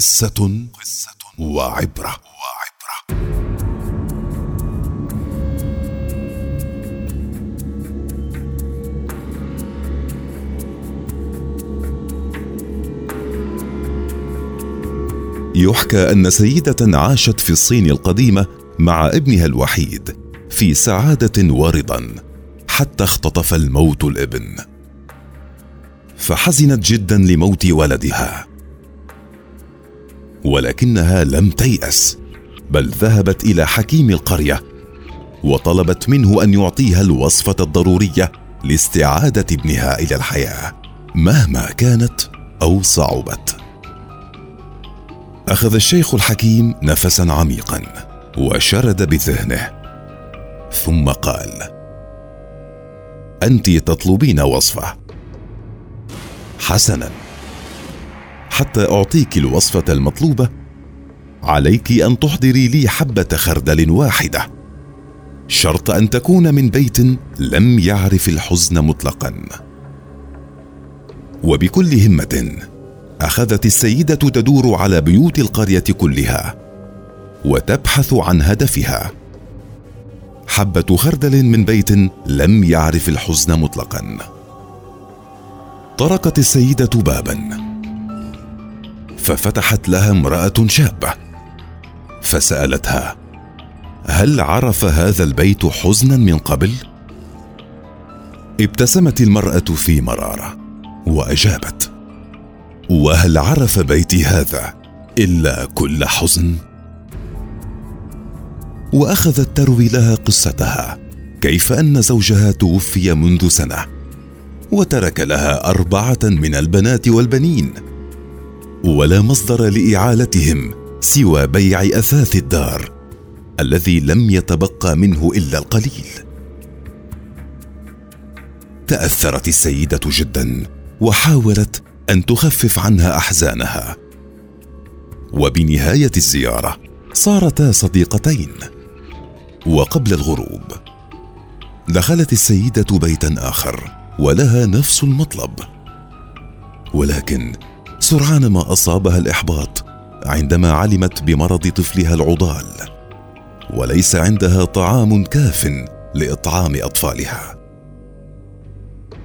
قصة وعبرة. يحكى أن سيدة عاشت في الصين القديمة مع ابنها الوحيد في سعادة ورضا حتى اختطف الموت الابن. فحزنت جدا لموت ولدها. ولكنها لم تيأس بل ذهبت إلى حكيم القرية وطلبت منه أن يعطيها الوصفة الضرورية لاستعادة ابنها إلى الحياة مهما كانت أو صعبت. أخذ الشيخ الحكيم نفسا عميقا وشرد بذهنه ثم قال انت تطلبين وصفة. حسنا. حتى أعطيك الوصفة المطلوبة. عليك أن تحضري لي حبة خردل واحدة. شرط أن تكون من بيت لم يعرف الحزن مطلقا. وبكل همة أخذت السيدة تدور على بيوت القرية كلها وتبحث عن هدفها. حبة خردل من بيت لم يعرف الحزن مطلقا. طرقت السيدة بابا. ففتحت لها امرأة شابة فسألتها هل عرف هذا البيت حزنا من قبل؟ ابتسمت المرأة في مرارة وأجابت وهل عرف بيتي هذا إلا كل حزن؟ وأخذت تروي لها قصتها كيف أن زوجها توفي منذ سنة وترك لها أربعة من البنات والبنين ولا مصدر لإعالتهم سوى بيع أثاث الدار الذي لم يتبقى منه إلا القليل. تأثرت السيدة جدا وحاولت أن تخفف عنها أحزانها. وبنهاية الزيارة صارتا صديقتين. وقبل الغروب دخلت السيدة بيتا آخر ولها نفس المطلب. ولكن سرعان ما أصابها الإحباط عندما علمت بمرض طفلها العضال وليس عندها طعام كاف لإطعام أطفالها.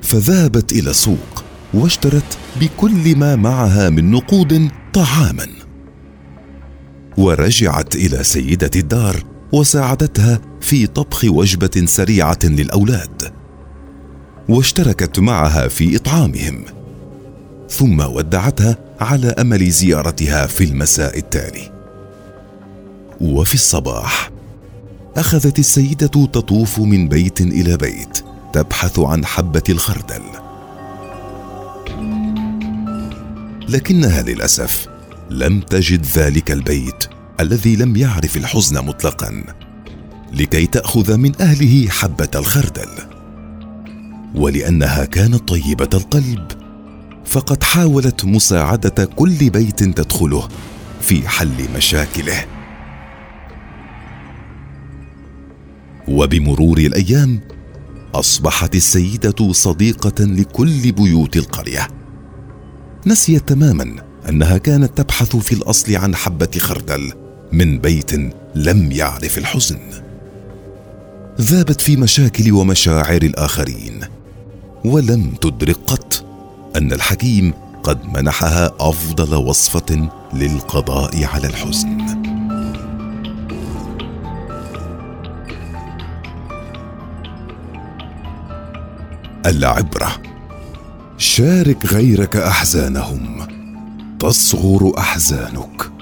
فذهبت إلى السوق واشترت بكل ما معها من نقود طعاما. ورجعت إلى سيدة الدار وساعدتها في طبخ وجبة سريعة للأولاد واشتركت معها في إطعامهم. ثم ودعتها على أمل زيارتها في المساء التالي. وفي الصباح أخذت السيدة تطوف من بيت إلى بيت تبحث عن حبة الخردل. لكنها للأسف لم تجد ذلك البيت الذي لم يعرف الحزن مطلقا لكي تأخذ من أهله حبة الخردل. ولأنها كانت طيبة القلب فقد حاولت مساعدة كل بيت تدخله في حل مشاكله. وبمرور الأيام أصبحت السيدة صديقة لكل بيوت القرية. نسيت تماما أنها كانت تبحث في الأصل عن حبة خردل من بيت لم يعرف الحزن. ذابت في مشاكل ومشاعر الآخرين ولم تدرك قط. أن الحكيم قد منحها أفضل وصفة للقضاء على الحزن العبرة. شارك غيرك أحزانهم تصغر أحزانك.